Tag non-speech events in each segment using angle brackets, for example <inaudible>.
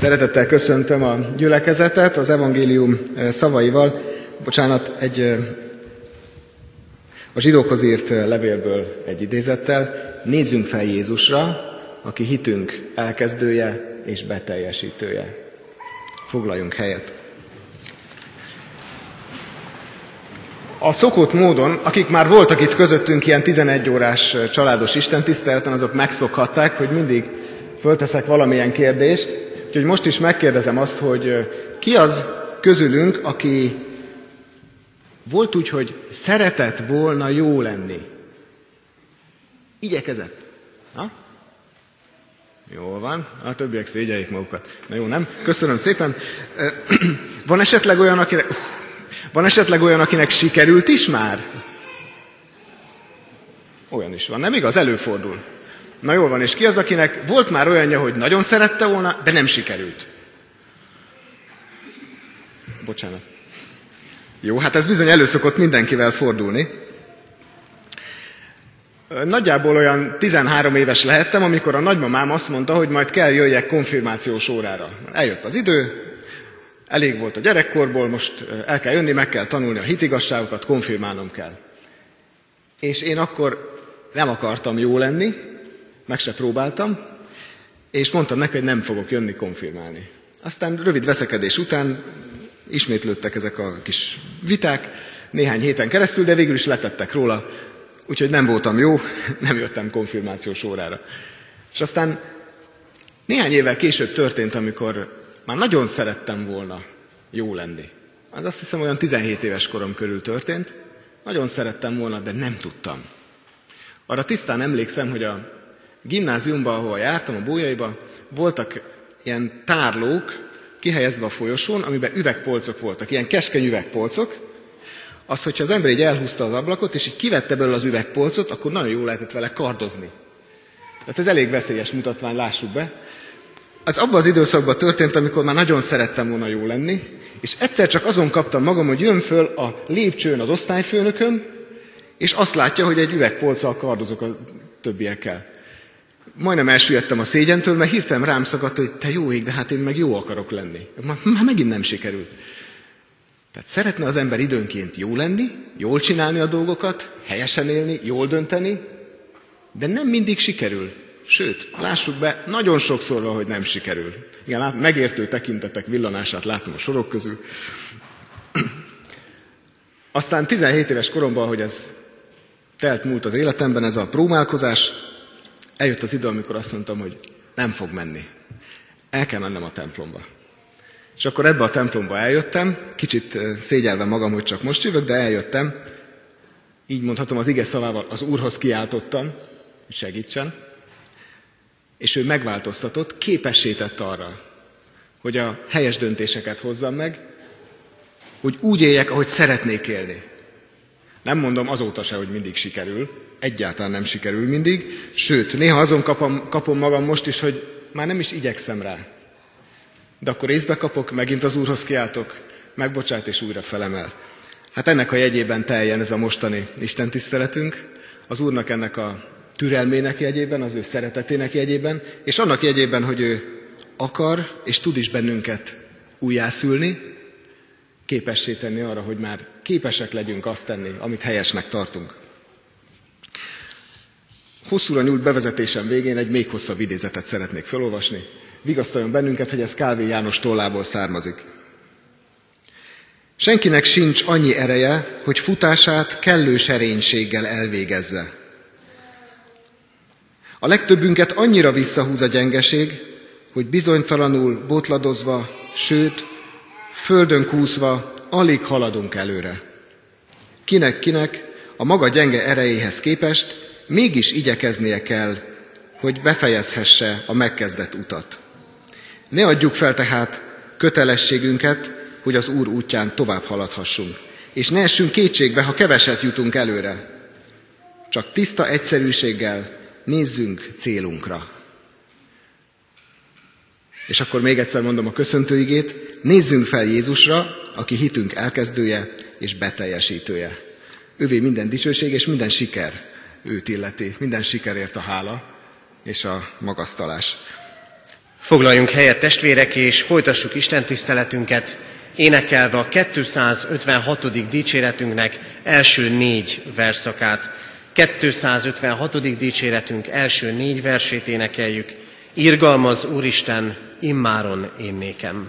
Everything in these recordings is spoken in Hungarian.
Szeretettel köszöntöm a gyülekezetet az evangélium eh, szavaival. Bocsánat, egy eh, a zsidókhoz írt eh, levélből egy idézettel. Nézzünk fel Jézusra, aki hitünk elkezdője és beteljesítője. Foglaljunk helyet. A szokott módon, akik már voltak itt közöttünk ilyen 11 órás családos istentiszteleten, azok megszokhatták, hogy mindig fölteszek valamilyen kérdést, Úgyhogy most is megkérdezem azt, hogy ki az közülünk, aki volt úgy, hogy szeretett volna jó lenni. Igyekezett. Na? Jól van, a többiek szégyeljék magukat. Na jó, nem? Köszönöm szépen. <clears throat> Van esetleg olyan, akinek, van esetleg olyan, akinek sikerült is már? Olyan is van, nem igaz? Előfordul. Na jól van, és ki az, akinek volt már olyanja, hogy nagyon szerette volna, de nem sikerült? Bocsánat. Jó, hát ez bizony előszokott mindenkivel fordulni. Nagyjából olyan 13 éves lehettem, amikor a nagymamám azt mondta, hogy majd kell jöjjek konfirmációs órára. Eljött az idő, elég volt a gyerekkorból, most el kell jönni, meg kell tanulni a hitigasságokat, konfirmálnom kell. És én akkor nem akartam jó lenni, meg se próbáltam, és mondtam neki, hogy nem fogok jönni konfirmálni. Aztán rövid veszekedés után ismétlődtek ezek a kis viták, néhány héten keresztül, de végül is letettek róla, úgyhogy nem voltam jó, <laughs> nem jöttem konfirmációs órára. És aztán néhány évvel később történt, amikor már nagyon szerettem volna jó lenni. Az azt hiszem olyan 17 éves korom körül történt. Nagyon szerettem volna, de nem tudtam. Arra tisztán emlékszem, hogy a gimnáziumban, ahol jártam, a bójaiba, voltak ilyen tárlók kihelyezve a folyosón, amiben üvegpolcok voltak, ilyen keskeny üvegpolcok, az, hogyha az ember így elhúzta az ablakot, és így kivette belőle az üvegpolcot, akkor nagyon jól lehetett vele kardozni. Tehát ez elég veszélyes mutatvány, lássuk be. Az abban az időszakban történt, amikor már nagyon szerettem volna jó lenni, és egyszer csak azon kaptam magam, hogy jön föl a lépcsőn az osztályfőnököm, és azt látja, hogy egy üvegpolccal kardozok a többiekkel majdnem elsüllyedtem a szégyentől, mert hirtelen rám szakadt, hogy te jó ég, de hát én meg jó akarok lenni. Már megint nem sikerült. Tehát szeretne az ember időnként jó lenni, jól csinálni a dolgokat, helyesen élni, jól dönteni, de nem mindig sikerül. Sőt, lássuk be, nagyon sokszor van, hogy nem sikerül. Igen, megértő tekintetek villanását látom a sorok közül. Aztán 17 éves koromban, hogy ez telt múlt az életemben, ez a próbálkozás, eljött az idő, amikor azt mondtam, hogy nem fog menni. El kell mennem a templomba. És akkor ebbe a templomba eljöttem, kicsit szégyelve magam, hogy csak most jövök, de eljöttem. Így mondhatom, az ige szavával az Úrhoz kiáltottam, hogy segítsen. És ő megváltoztatott, képessé tett arra, hogy a helyes döntéseket hozzam meg, hogy úgy éljek, ahogy szeretnék élni. Nem mondom azóta se, hogy mindig sikerül, egyáltalán nem sikerül mindig, sőt, néha azon kapom, kapom magam most is, hogy már nem is igyekszem rá. De akkor észbe kapok, megint az Úrhoz kiáltok, megbocsát és újra felemel. Hát ennek a jegyében teljen ez a mostani Isten tiszteletünk, az Úrnak ennek a türelmének jegyében, az ő szeretetének jegyében, és annak jegyében, hogy ő akar és tud is bennünket újjászülni, képessé tenni arra, hogy már képesek legyünk azt tenni, amit helyesnek tartunk. Hosszúra nyúlt bevezetésem végén egy még hosszabb idézetet szeretnék felolvasni. Vigasztaljon bennünket, hogy ez Kálvé János tollából származik. Senkinek sincs annyi ereje, hogy futását kellő serénységgel elvégezze. A legtöbbünket annyira visszahúz a gyengeség, hogy bizonytalanul botladozva, sőt, földön kúszva alig haladunk előre. Kinek-kinek a maga gyenge erejéhez képest mégis igyekeznie kell, hogy befejezhesse a megkezdett utat. Ne adjuk fel tehát kötelességünket, hogy az Úr útján tovább haladhassunk, és ne essünk kétségbe, ha keveset jutunk előre. Csak tiszta egyszerűséggel nézzünk célunkra. És akkor még egyszer mondom a köszöntőigét, nézzünk fel Jézusra, aki hitünk elkezdője és beteljesítője. Ővé minden dicsőség és minden siker őt illeti. Minden sikerért a hála és a magasztalás. Foglaljunk helyet testvérek, és folytassuk Isten tiszteletünket, énekelve a 256. dicséretünknek első négy verszakát. 256. dicséretünk első négy versét énekeljük. Irgalmaz Úristen, immáron én nékem.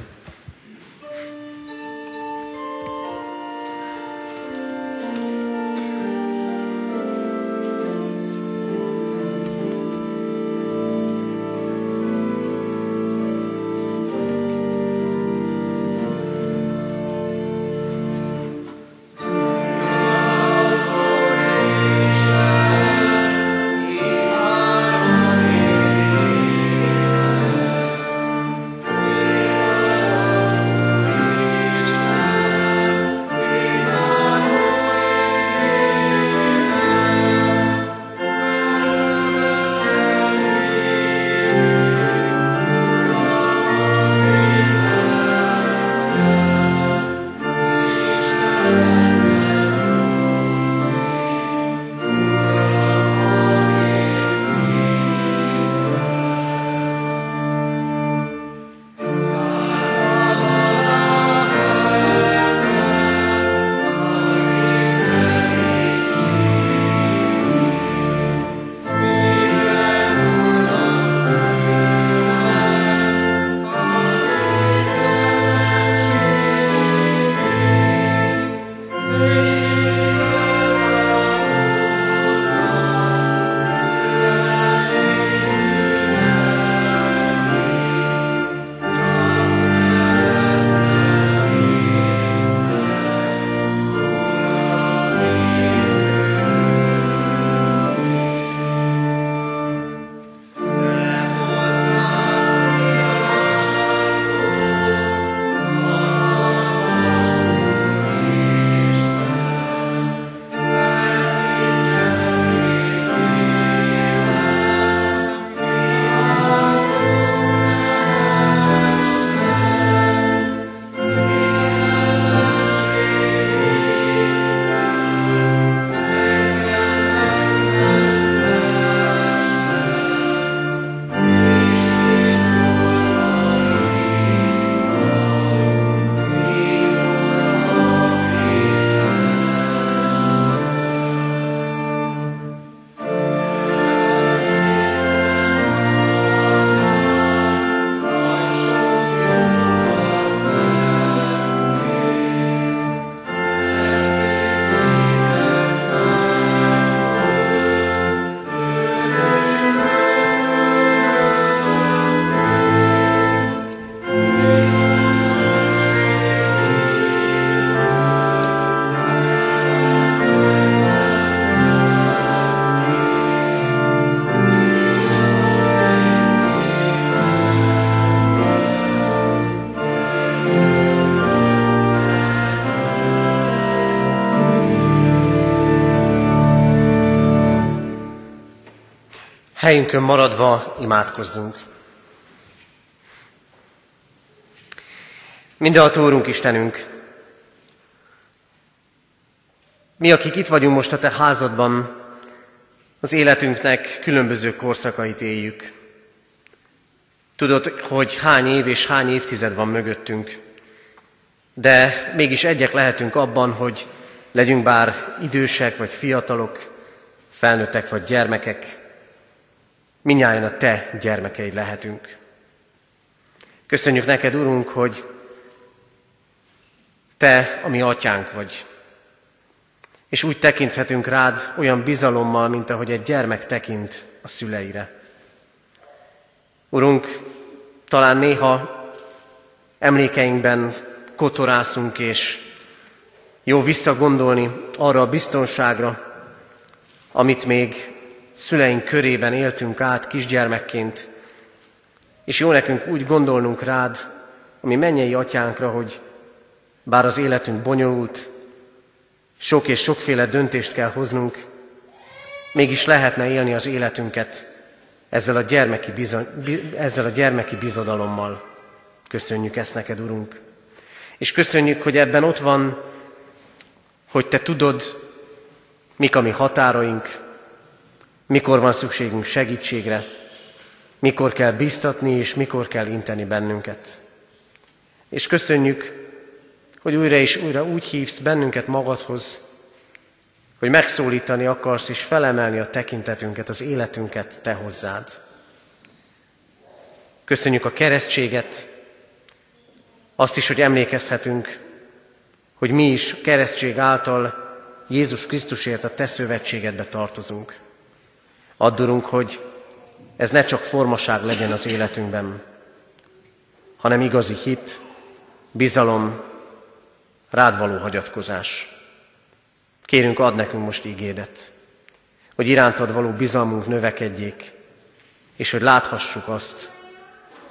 Helyünkön maradva imádkozzunk. Mindenható Úrunk Istenünk, mi, akik itt vagyunk most a Te házadban, az életünknek különböző korszakait éljük. Tudod, hogy hány év és hány évtized van mögöttünk, de mégis egyek lehetünk abban, hogy legyünk bár idősek vagy fiatalok, felnőttek vagy gyermekek, minnyáján a Te gyermekeid lehetünk. Köszönjük neked, Urunk, hogy Te a mi atyánk vagy, és úgy tekinthetünk rád olyan bizalommal, mint ahogy egy gyermek tekint a szüleire. Urunk, talán néha emlékeinkben kotorászunk, és jó visszagondolni arra a biztonságra, amit még szüleink körében éltünk át kisgyermekként, és jó nekünk úgy gondolnunk rád, ami mennyei atyánkra, hogy bár az életünk bonyolult, sok és sokféle döntést kell hoznunk, mégis lehetne élni az életünket ezzel a gyermeki, bizony, ezzel a gyermeki bizodalommal. Köszönjük ezt neked, Urunk. És köszönjük, hogy ebben ott van, hogy Te tudod, mik a mi határaink, mikor van szükségünk segítségre, mikor kell biztatni és mikor kell inteni bennünket. És köszönjük, hogy újra és újra úgy hívsz bennünket magadhoz, hogy megszólítani akarsz és felemelni a tekintetünket, az életünket te hozzád. Köszönjük a keresztséget, azt is, hogy emlékezhetünk, hogy mi is keresztség által Jézus Krisztusért a te szövetségedbe tartozunk. Addurunk, hogy ez ne csak formaság legyen az életünkben, hanem igazi hit, bizalom, rád való hagyatkozás. Kérünk, ad nekünk most ígédet, hogy irántad való bizalmunk növekedjék, és hogy láthassuk azt,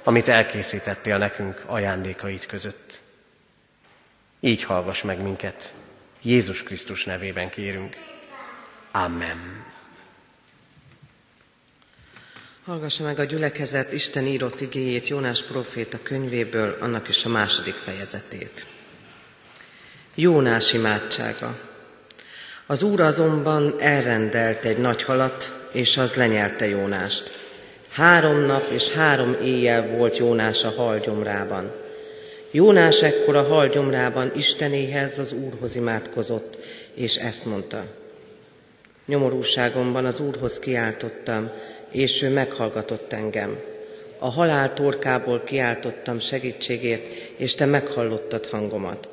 amit elkészítettél nekünk ajándékait között. Így hallgass meg minket, Jézus Krisztus nevében kérünk. Amen. Hallgassa meg a gyülekezet Isten írott igéjét Jónás proféta könyvéből, annak is a második fejezetét. Jónás imádsága. Az Úr azonban elrendelt egy nagy halat, és az lenyelte Jónást. Három nap és három éjjel volt Jónás a halgyomrában. Jónás ekkor a halgyomrában Istenéhez, az Úrhoz imádkozott, és ezt mondta. Nyomorúságomban az Úrhoz kiáltottam, és ő meghallgatott engem. A halál torkából kiáltottam segítségért, és te meghallottad hangomat.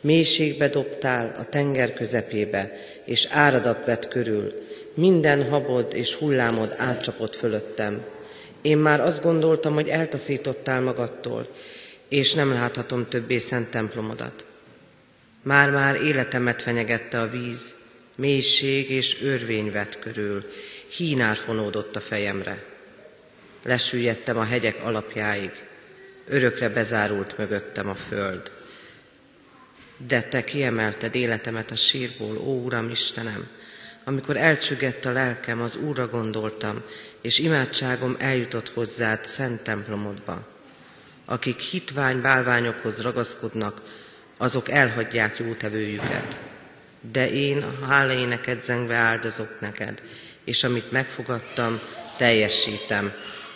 Mélységbe dobtál a tenger közepébe, és áradat vett körül. Minden habod és hullámod átcsapott fölöttem. Én már azt gondoltam, hogy eltaszítottál magadtól, és nem láthatom többé szent templomodat. Már-már életemet fenyegette a víz, mélység és örvény vett körül, hínár fonódott a fejemre. Lesüllyedtem a hegyek alapjáig, örökre bezárult mögöttem a föld. De te kiemelted életemet a sírból, ó Uram Istenem, amikor elcsüggett a lelkem, az Úrra gondoltam, és imádságom eljutott hozzád szent templomodba. Akik hitvány bálványokhoz ragaszkodnak, azok elhagyják jótevőjüket. De én a hálaéneket zengve áldozok neked, és amit megfogadtam, teljesítem.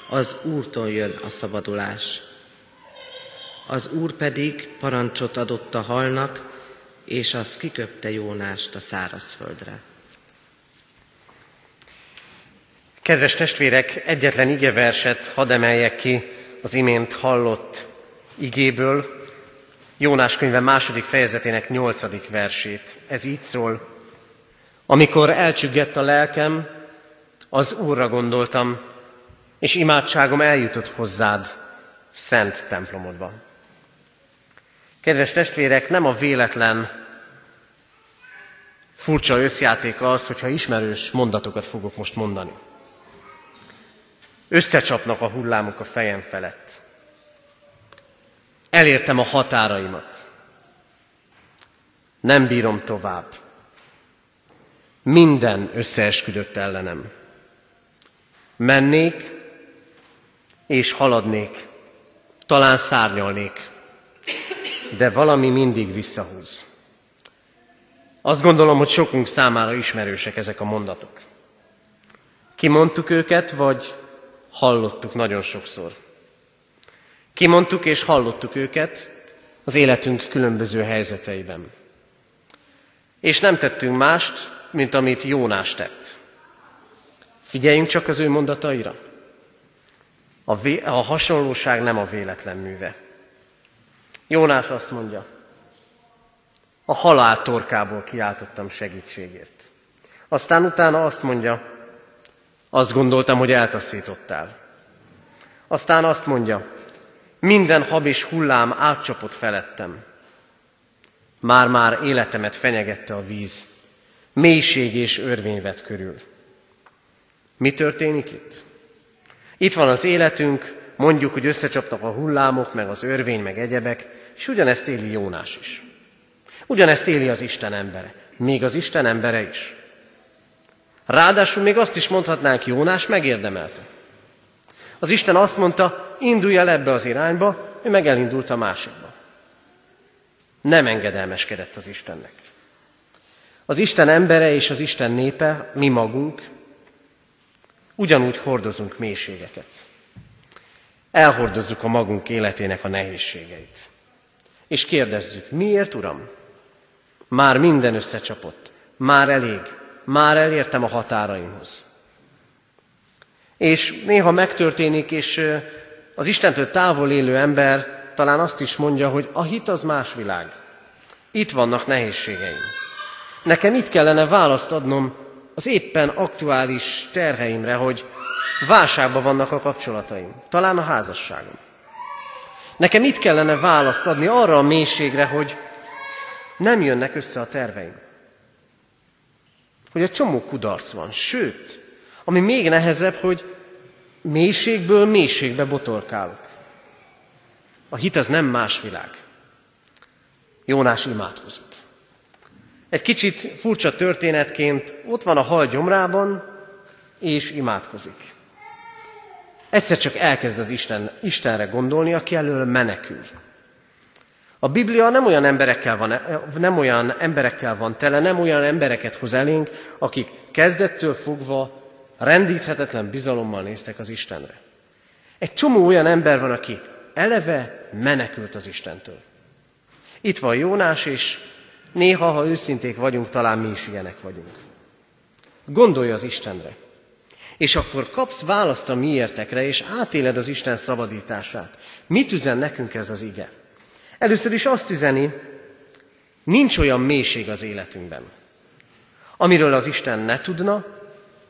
Az Úrtól jön a szabadulás. Az Úr pedig parancsot adott a halnak, és az kiköpte Jónást a szárazföldre. Kedves testvérek, egyetlen igeverset hadd emeljek ki az imént hallott igéből, Jónás könyve második fejezetének nyolcadik versét. Ez így szól. Amikor elcsüggett a lelkem, az Úrra gondoltam, és imádságom eljutott hozzád, szent templomodba. Kedves testvérek, nem a véletlen furcsa összjáték az, hogyha ismerős mondatokat fogok most mondani. Összecsapnak a hullámok a fejem felett. Elértem a határaimat. Nem bírom tovább. Minden összeesküdött ellenem. Mennék és haladnék, talán szárnyalnék, de valami mindig visszahúz. Azt gondolom, hogy sokunk számára ismerősek ezek a mondatok. Kimondtuk őket, vagy hallottuk nagyon sokszor. Kimondtuk és hallottuk őket az életünk különböző helyzeteiben. És nem tettünk mást, mint amit Jónás tett. Figyeljünk csak az ő mondataira. A, vé- a hasonlóság nem a véletlen műve. Jónás azt mondja, a halál torkából kiáltottam segítségért. Aztán utána azt mondja, azt gondoltam, hogy eltaszítottál. Aztán azt mondja, minden hab és hullám átcsapott felettem. Már-már életemet fenyegette a víz, mélység és örvény vett körül. Mi történik itt? Itt van az életünk, mondjuk, hogy összecsaptak a hullámok, meg az örvény, meg egyebek, és ugyanezt éli Jónás is. Ugyanezt éli az Isten embere, még az Isten embere is. Ráadásul még azt is mondhatnánk, Jónás megérdemelte. Az Isten azt mondta, indulj el ebbe az irányba, ő meg elindult a másikba. Nem engedelmeskedett az Istennek. Az Isten embere és az Isten népe, mi magunk, ugyanúgy hordozunk mélységeket. elhordozzuk a magunk életének a nehézségeit. És kérdezzük, miért, Uram? Már minden összecsapott, már elég, már elértem a határaimhoz. És néha megtörténik, és az Istentől távol élő ember talán azt is mondja, hogy a hit az más világ. Itt vannak nehézségeim. Nekem itt kellene választ adnom az éppen aktuális terheimre, hogy válságban vannak a kapcsolataim, talán a házasságom. Nekem itt kellene választ adni arra a mélységre, hogy nem jönnek össze a terveim. Hogy egy csomó kudarc van, sőt, ami még nehezebb, hogy mélységből mélységbe botorkálok. A hit az nem más világ. Jónás imádkozik. Egy kicsit furcsa történetként ott van a hal gyomrában, és imádkozik. Egyszer csak elkezd az Isten, Istenre gondolni, aki elől menekül. A Biblia nem olyan, emberekkel van, nem olyan emberekkel van tele, nem olyan embereket hoz elénk, akik kezdettől fogva rendíthetetlen bizalommal néztek az Istenre. Egy csomó olyan ember van, aki eleve menekült az Istentől. Itt van Jónás, és néha, ha őszinték vagyunk, talán mi is ilyenek vagyunk. Gondolj az Istenre. És akkor kapsz választ a miértekre, és átéled az Isten szabadítását. Mit üzen nekünk ez az ige? Először is azt üzeni, nincs olyan mélység az életünkben, amiről az Isten ne tudna,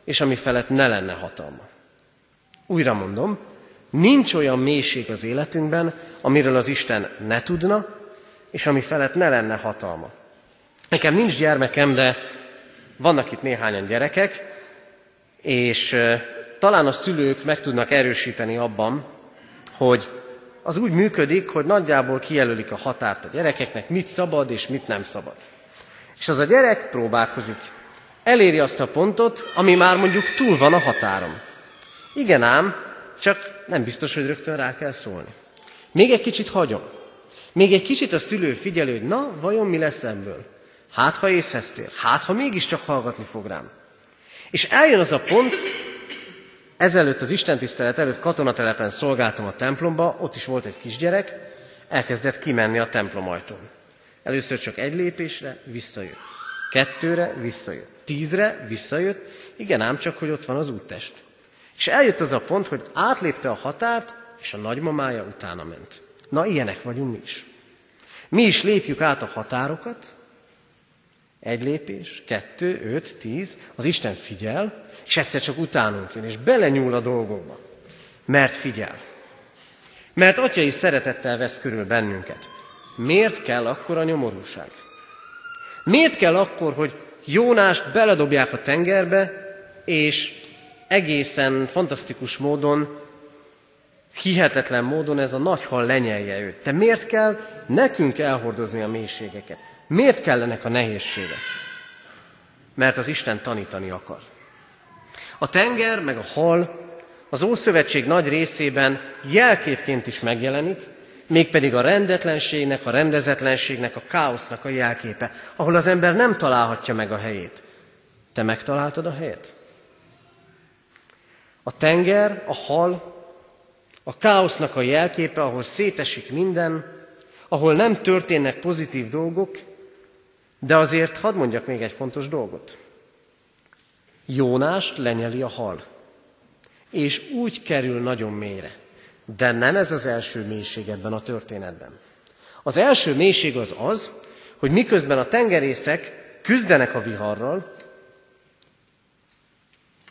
és ami felett ne lenne hatalma. Újra mondom, nincs olyan mélység az életünkben, amiről az Isten ne tudna, és ami felett ne lenne hatalma. Nekem nincs gyermekem, de vannak itt néhányan gyerekek, és talán a szülők meg tudnak erősíteni abban, hogy az úgy működik, hogy nagyjából kijelölik a határt a gyerekeknek, mit szabad és mit nem szabad. És az a gyerek próbálkozik. Eléri azt a pontot, ami már mondjuk túl van a határom. Igen ám, csak nem biztos, hogy rögtön rá kell szólni. Még egy kicsit hagyom. Még egy kicsit a szülő figyelő, hogy na, vajon mi lesz ebből? Hát, ha észhez tér, hát, ha mégiscsak hallgatni fog rám. És eljön az a pont, ezelőtt az Isten tisztelet előtt katonatelepen szolgáltam a templomba, ott is volt egy kisgyerek, elkezdett kimenni a templom ajtón. Először csak egy lépésre, visszajött. Kettőre, visszajött. Tízre, visszajött. Igen, ám csak, hogy ott van az úttest. És eljött az a pont, hogy átlépte a határt, és a nagymamája utána ment. Na, ilyenek vagyunk mi is. Mi is lépjük át a határokat, egy lépés, kettő, öt, tíz, az Isten figyel, és egyszer csak utánunk jön, és belenyúl a dolgokba. Mert figyel. Mert atyai szeretettel vesz körül bennünket. Miért kell akkor a nyomorúság? Miért kell akkor, hogy Jónást beledobják a tengerbe, és egészen fantasztikus módon, hihetetlen módon ez a nagy hal lenyelje őt. De miért kell nekünk elhordozni a mélységeket? Miért kellenek a nehézségek? Mert az Isten tanítani akar. A tenger meg a hal az Ószövetség nagy részében jelképként is megjelenik, mégpedig a rendetlenségnek, a rendezetlenségnek, a káosznak a jelképe, ahol az ember nem találhatja meg a helyét. Te megtaláltad a helyet? A tenger, a hal, a káosznak a jelképe, ahol szétesik minden, ahol nem történnek pozitív dolgok, de azért hadd mondjak még egy fontos dolgot. Jónást lenyeli a hal, és úgy kerül nagyon mélyre. De nem ez az első mélység ebben a történetben. Az első mélység az az, hogy miközben a tengerészek küzdenek a viharral,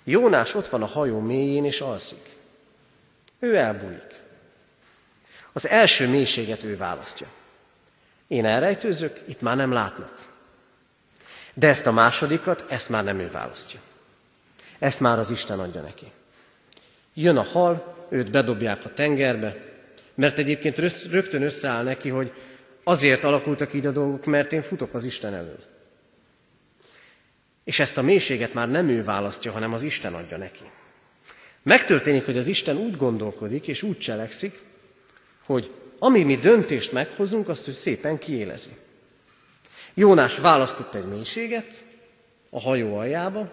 Jónás ott van a hajó mélyén és alszik. Ő elbújik. Az első mélységet ő választja. Én elrejtőzök, itt már nem látnak. De ezt a másodikat, ezt már nem ő választja. Ezt már az Isten adja neki. Jön a hal, őt bedobják a tengerbe, mert egyébként rögtön összeáll neki, hogy azért alakultak így a dolgok, mert én futok az Isten elől. És ezt a mélységet már nem ő választja, hanem az Isten adja neki. Megtörténik, hogy az Isten úgy gondolkodik és úgy cselekszik, hogy ami mi döntést meghozunk, azt ő szépen kiélezi. Jónás választott egy mélységet a hajó aljába,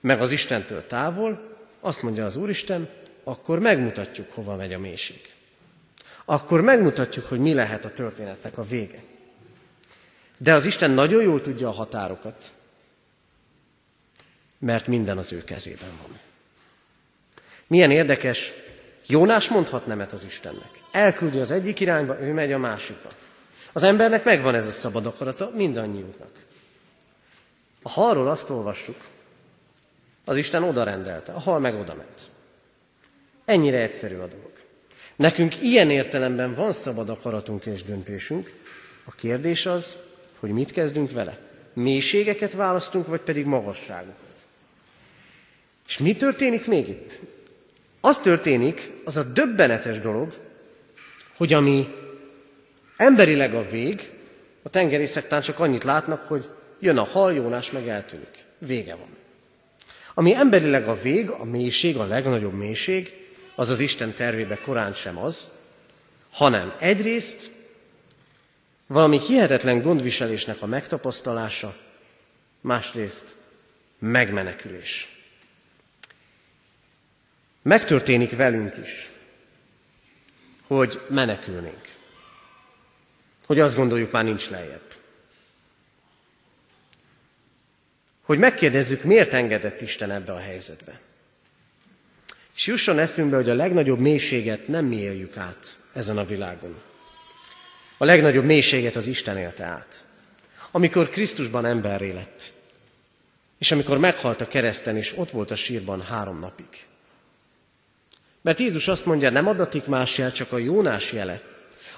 meg az Istentől távol, azt mondja az Úristen, akkor megmutatjuk, hova megy a mélység. Akkor megmutatjuk, hogy mi lehet a történetnek a vége. De az Isten nagyon jól tudja a határokat, mert minden az ő kezében van. Milyen érdekes, Jónás mondhat nemet az Istennek. Elküldi az egyik irányba, ő megy a másikba. Az embernek megvan ez a szabad akarata, mindannyiunknak. A halról azt olvassuk, az Isten oda rendelte, a hal meg oda ment. Ennyire egyszerű a dolog. Nekünk ilyen értelemben van szabad akaratunk és döntésünk. A kérdés az, hogy mit kezdünk vele. Mélységeket választunk, vagy pedig magasságokat. És mi történik még itt? Az történik, az a döbbenetes dolog, hogy ami emberileg a vég, a tengerészek tán csak annyit látnak, hogy jön a hal, Jónás meg eltűnik. Vége van. Ami emberileg a vég, a mélység, a legnagyobb mélység, az az Isten tervébe korán sem az, hanem egyrészt valami hihetetlen gondviselésnek a megtapasztalása, másrészt megmenekülés. Megtörténik velünk is, hogy menekülnénk. Hogy azt gondoljuk, már nincs lejjebb. Hogy megkérdezzük, miért engedett Isten ebbe a helyzetbe. És jusson eszünkbe, hogy a legnagyobb mélységet nem mi éljük át ezen a világon. A legnagyobb mélységet az Isten élte át. Amikor Krisztusban emberré lett, és amikor meghalt a kereszten, és ott volt a sírban három napig. Mert Jézus azt mondja, nem adatik más jel, csak a Jónás jele.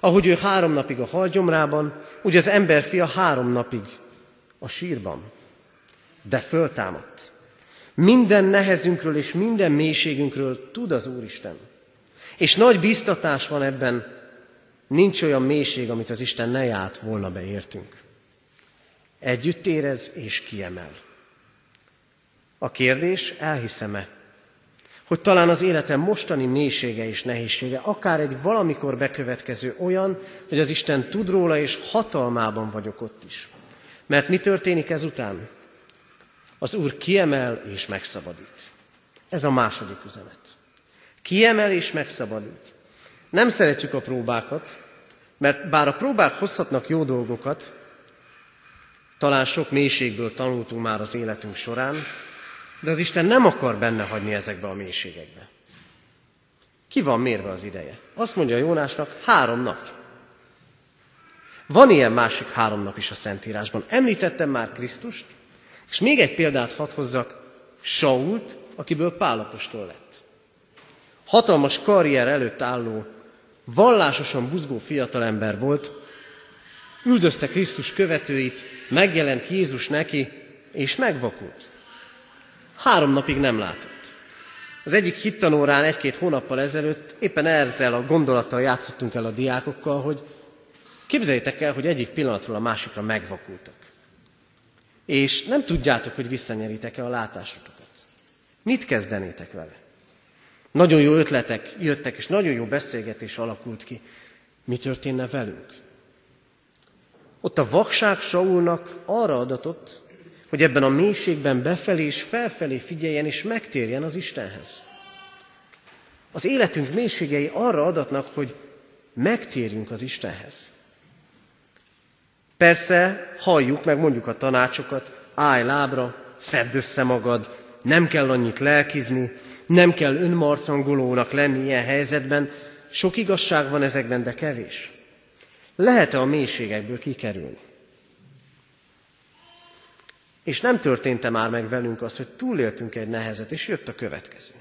Ahogy ő három napig a halgyomrában, úgy az emberfia három napig a sírban. De föltámadt. Minden nehezünkről és minden mélységünkről tud az Úristen. És nagy biztatás van ebben, nincs olyan mélység, amit az Isten ne járt volna beértünk. Együtt érez és kiemel. A kérdés, elhiszem-e, hogy talán az életem mostani mélysége és nehézsége, akár egy valamikor bekövetkező olyan, hogy az Isten tud róla, és hatalmában vagyok ott is. Mert mi történik ezután? Az Úr kiemel és megszabadít. Ez a második üzenet. Kiemel és megszabadít. Nem szeretjük a próbákat, mert bár a próbák hozhatnak jó dolgokat, talán sok mélységből tanultunk már az életünk során, de az Isten nem akar benne hagyni ezekbe a mélységekbe. Ki van mérve az ideje? Azt mondja Jónásnak, három nap. Van ilyen másik három nap is a Szentírásban. Említettem már Krisztust, és még egy példát hadd hozzak, Sault, akiből Pálapostól lett. Hatalmas karrier előtt álló, vallásosan buzgó fiatalember volt, üldözte Krisztus követőit, megjelent Jézus neki, és megvakult. Három napig nem látott. Az egyik hittanórán egy-két hónappal ezelőtt éppen ezzel a gondolattal játszottunk el a diákokkal, hogy képzeljétek el, hogy egyik pillanatról a másikra megvakultak. És nem tudjátok, hogy visszanyeritek-e a látásotokat. Mit kezdenétek vele? Nagyon jó ötletek jöttek, és nagyon jó beszélgetés alakult ki. Mi történne velünk? Ott a vakság Saulnak arra adatott, hogy ebben a mélységben befelé és felfelé figyeljen és megtérjen az Istenhez. Az életünk mélységei arra adatnak, hogy megtérjünk az Istenhez. Persze halljuk meg mondjuk a tanácsokat, állj lábra, szedd össze magad, nem kell annyit lelkizni, nem kell önmarcangolónak lenni ilyen helyzetben, sok igazság van ezekben, de kevés. Lehet-e a mélységekből kikerülni? És nem történt-e már meg velünk az, hogy túléltünk egy nehezet, és jött a következő.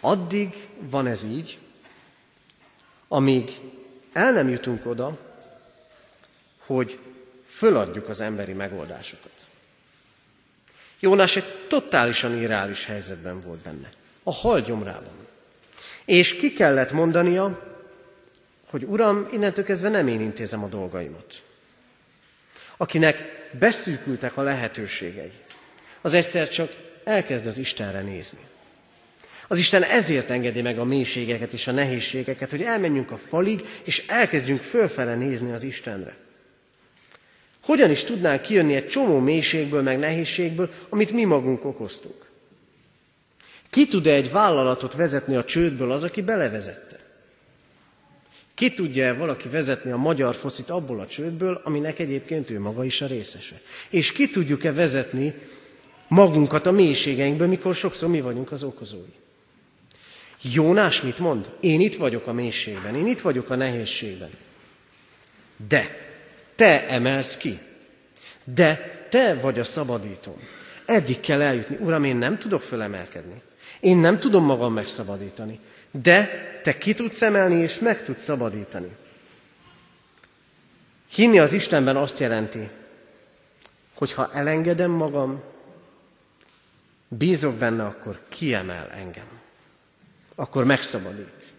Addig van ez így, amíg el nem jutunk oda, hogy föladjuk az emberi megoldásokat. Jónás egy totálisan irreális helyzetben volt benne. A halgyomrában. És ki kellett mondania, hogy Uram, innentől kezdve nem én intézem a dolgaimat akinek beszűkültek a lehetőségei, az egyszer csak elkezd az Istenre nézni. Az Isten ezért engedi meg a mélységeket és a nehézségeket, hogy elmenjünk a falig, és elkezdjünk fölfele nézni az Istenre. Hogyan is tudnánk kijönni egy csomó mélységből, meg nehézségből, amit mi magunk okoztunk? Ki tud-e egy vállalatot vezetni a csődből az, aki belevezette? Ki tudja valaki vezetni a magyar foszit abból a csődből, aminek egyébként ő maga is a részese? És ki tudjuk-e vezetni magunkat a mélységeinkből, mikor sokszor mi vagyunk az okozói? Jónás mit mond? Én itt vagyok a mélységben, én itt vagyok a nehézségben. De te emelsz ki. De te vagy a szabadító. Eddig kell eljutni. Uram, én nem tudok fölemelkedni. Én nem tudom magam megszabadítani. De te ki tudsz emelni, és meg tudsz szabadítani. Hinni az Istenben azt jelenti, hogy ha elengedem magam, bízok benne, akkor kiemel engem. Akkor megszabadít.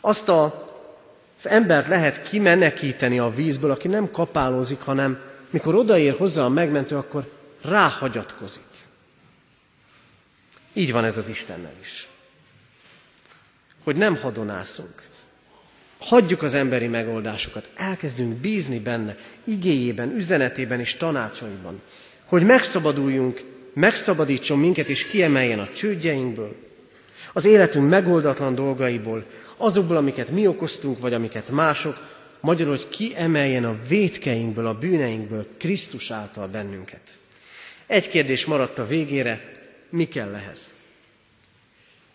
Azt a, az embert lehet kimenekíteni a vízből, aki nem kapálózik, hanem mikor odaér hozzá a megmentő, akkor ráhagyatkozik. Így van ez az Istennel is. Hogy nem hadonászunk. Hagyjuk az emberi megoldásokat, elkezdünk bízni benne, igéjében, üzenetében és tanácsaiban, hogy megszabaduljunk, megszabadítson minket és kiemeljen a csődjeinkből, az életünk megoldatlan dolgaiból, azokból, amiket mi okoztunk, vagy amiket mások, magyarul, hogy kiemeljen a vétkeinkből, a bűneinkből Krisztus által bennünket. Egy kérdés maradt a végére, mi kell ehhez?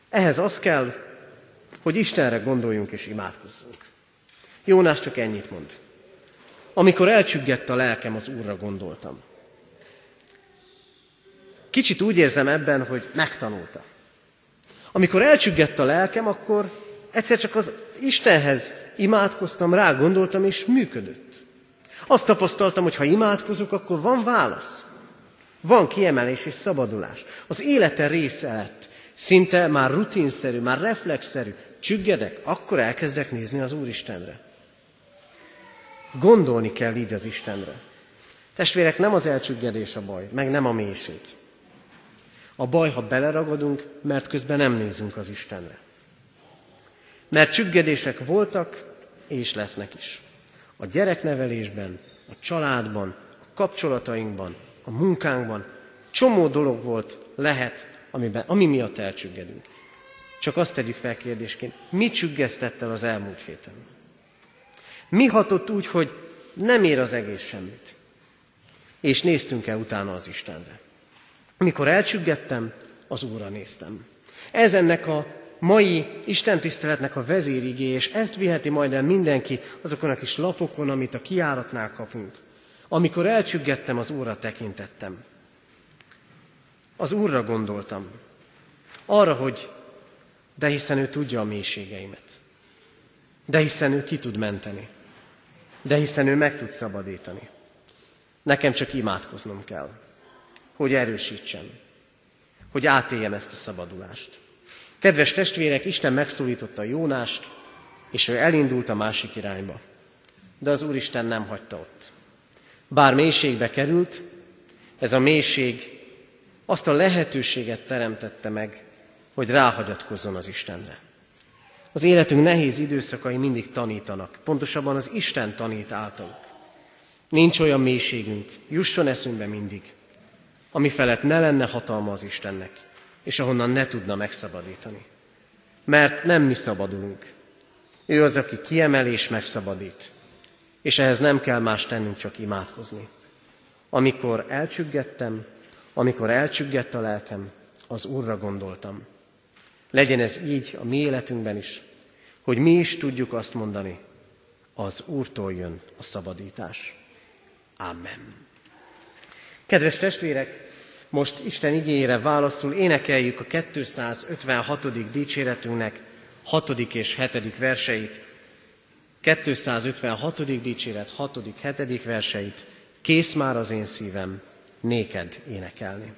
Ehhez az kell, hogy Istenre gondoljunk és imádkozzunk. Jónás csak ennyit mond. Amikor elcsüggett a lelkem, az Úrra gondoltam. Kicsit úgy érzem ebben, hogy megtanulta. Amikor elcsüggett a lelkem, akkor egyszer csak az Istenhez imádkoztam, rá gondoltam, és működött. Azt tapasztaltam, hogy ha imádkozok, akkor van válasz. Van kiemelés és szabadulás. Az élete része lett. Szinte már rutinszerű, már reflexzerű. Csüggedek, akkor elkezdek nézni az Úristenre. Gondolni kell így az Istenre. Testvérek, nem az elcsüggedés a baj, meg nem a mélység. A baj, ha beleragadunk, mert közben nem nézünk az Istenre. Mert csüggedések voltak, és lesznek is. A gyereknevelésben, a családban, a kapcsolatainkban, a munkánkban. Csomó dolog volt, lehet, amiben, ami miatt elcsüggedünk. Csak azt tegyük fel kérdésként, mi csüggesztett el az elmúlt héten? Mi hatott úgy, hogy nem ér az egész semmit? És néztünk el utána az Istenre. Amikor elcsüggettem, az Úrra néztem. Ez ennek a mai Isten tiszteletnek a vezérigé, és ezt viheti majd el mindenki azokon a kis lapokon, amit a kiáratnál kapunk. Amikor elcsüggettem, az Úrra tekintettem. Az Úrra gondoltam. Arra, hogy de hiszen ő tudja a mélységeimet. De hiszen ő ki tud menteni. De hiszen ő meg tud szabadítani. Nekem csak imádkoznom kell, hogy erősítsem, hogy átéljem ezt a szabadulást. Kedves testvérek, Isten megszólította Jónást, és ő elindult a másik irányba. De az Úristen nem hagyta ott. Bár mélységbe került, ez a mélység azt a lehetőséget teremtette meg, hogy ráhagyatkozzon az Istenre. Az életünk nehéz időszakai mindig tanítanak, pontosabban az Isten tanít által. Nincs olyan mélységünk, jusson eszünkbe mindig, ami felett ne lenne hatalma az Istennek, és ahonnan ne tudna megszabadítani. Mert nem mi szabadulunk. Ő az, aki kiemel és megszabadít és ehhez nem kell más tennünk, csak imádkozni. Amikor elcsüggettem, amikor elcsüggett a lelkem, az Úrra gondoltam. Legyen ez így a mi életünkben is, hogy mi is tudjuk azt mondani, az Úrtól jön a szabadítás. Amen. Kedves testvérek, most Isten igényére válaszul énekeljük a 256. dicséretünknek 6. és 7. verseit. 256. dicséret 6. 7. verseit, kész már az én szívem, néked énekelni.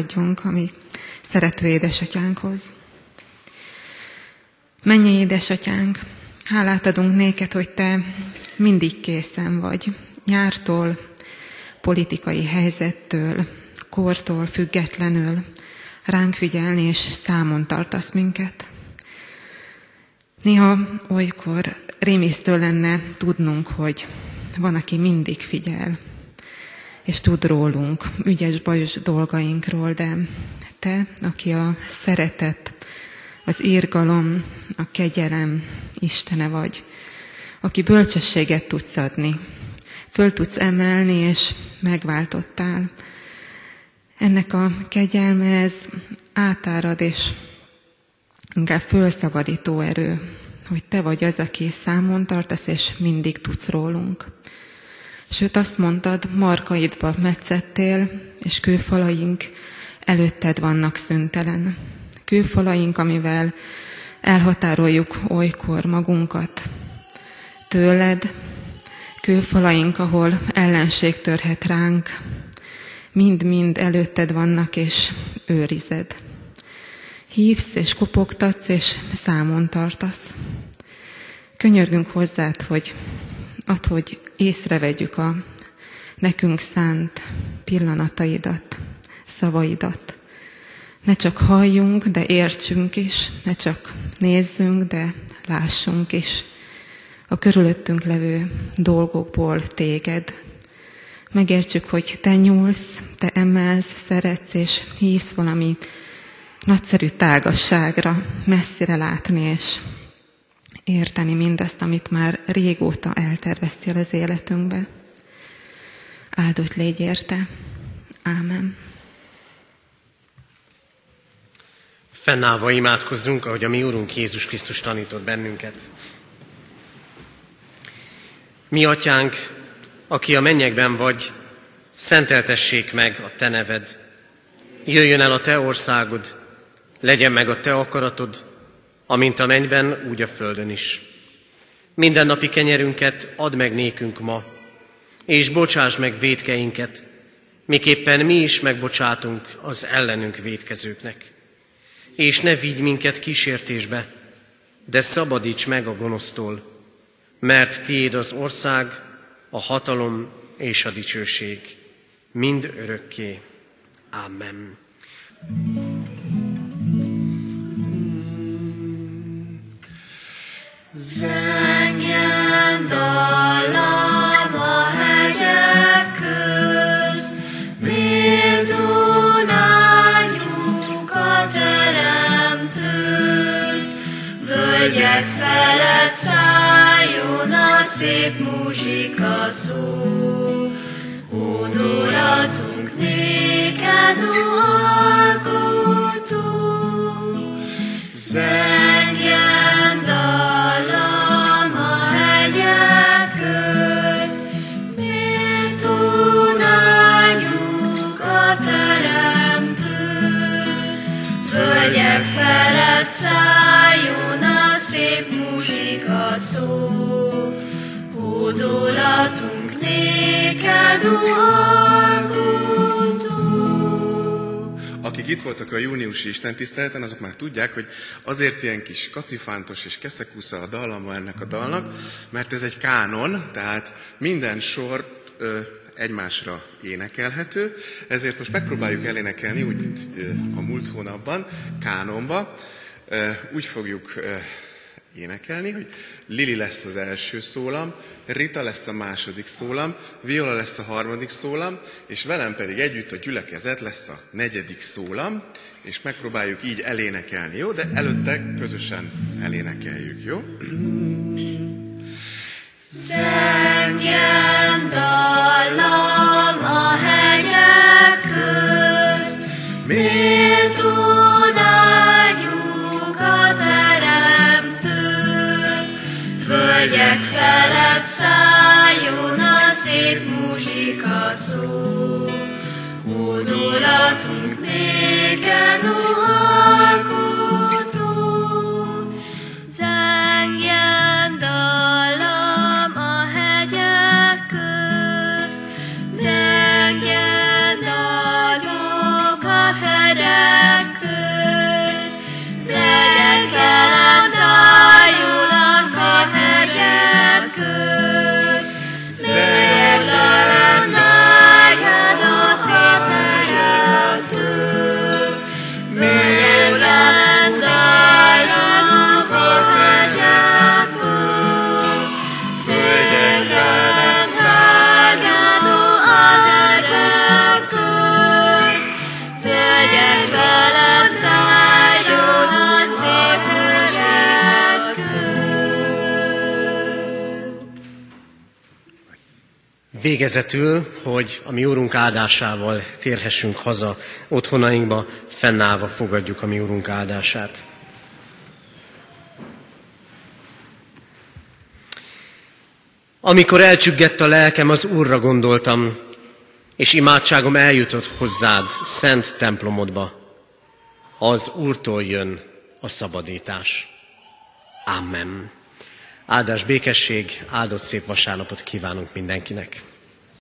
Fohászkodjunk a mi szerető édesatyánkhoz. Menj, édesatyánk, hálát adunk néked, hogy te mindig készen vagy, nyártól, politikai helyzettől, kortól függetlenül ránk figyelni és számon tartasz minket. Néha olykor rémisztő lenne tudnunk, hogy van, aki mindig figyel, és tud rólunk, ügyes-bajos dolgainkról, de te, aki a szeretet, az írgalom, a kegyelem Istene vagy, aki bölcsességet tudsz adni, föl tudsz emelni, és megváltottál. Ennek a kegyelme ez átárad, és inkább fölszabadító erő, hogy te vagy az, aki számon tartasz, és mindig tudsz rólunk. Sőt, azt mondtad, markaidba metszettél, és kőfalaink előtted vannak szüntelen. Kőfalaink, amivel elhatároljuk olykor magunkat tőled, kőfalaink, ahol ellenség törhet ránk, mind-mind előtted vannak, és őrized. Hívsz és kopogtatsz, és számon tartasz. Könyörgünk hozzád, hogy ad, hogy észrevegyük a nekünk szánt pillanataidat, szavaidat. Ne csak halljunk, de értsünk is, ne csak nézzünk, de lássunk is a körülöttünk levő dolgokból téged. Megértsük, hogy te nyúlsz, te emelsz, szeretsz és hívsz valami nagyszerű tágasságra, messzire látni és érteni mindazt, amit már régóta elterveztél az életünkbe. Áldott légy érte. Ámen. Fennállva imádkozzunk, ahogy a mi Úrunk Jézus Krisztus tanított bennünket. Mi atyánk, aki a mennyekben vagy, szenteltessék meg a te neved. Jöjjön el a te országod, legyen meg a te akaratod, amint a mennyben, úgy a földön is. Minden napi kenyerünket add meg nékünk ma, és bocsáss meg védkeinket, miképpen mi is megbocsátunk az ellenünk védkezőknek. És ne vigy minket kísértésbe, de szabadíts meg a gonosztól, mert tiéd az ország, a hatalom és a dicsőség, mind örökké. Amen. Zengjen dallam a hegyek közt, méltón áldjuk a Teremtőt. Völgyek felett szálljon a szép muzsika szó, Ódolatunk néked, ó alkotó. Zengjen itt voltak a júniusi istentiszteleten, azok már tudják, hogy azért ilyen kis kacifántos és keszekusza a dallama ennek a dalnak, mert ez egy kánon, tehát minden sor ö, egymásra énekelhető, ezért most megpróbáljuk elénekelni, úgy, mint ö, a múlt hónapban, kánonba. Ö, úgy fogjuk ö, énekelni, hogy Lili lesz az első szólam, Rita lesz a második szólam, Viola lesz a harmadik szólam, és velem pedig együtt a gyülekezet lesz a negyedik szólam, és megpróbáljuk így elénekelni, jó? De előtte közösen elénekeljük, jó? Zengjen dallam a hegyek közt, felett szálljon a szép muzsika szó, Hódolatunk néked, ó alkotó. Végezetül, hogy a mi úrunk áldásával térhessünk haza otthonainkba, fennállva fogadjuk a mi úrunk áldását. Amikor elcsüggett a lelkem, az Úrra gondoltam, és imádságom eljutott hozzád, szent templomodba. Az Úrtól jön a szabadítás. Amen. Áldás békesség, áldott szép vasárnapot kívánunk mindenkinek.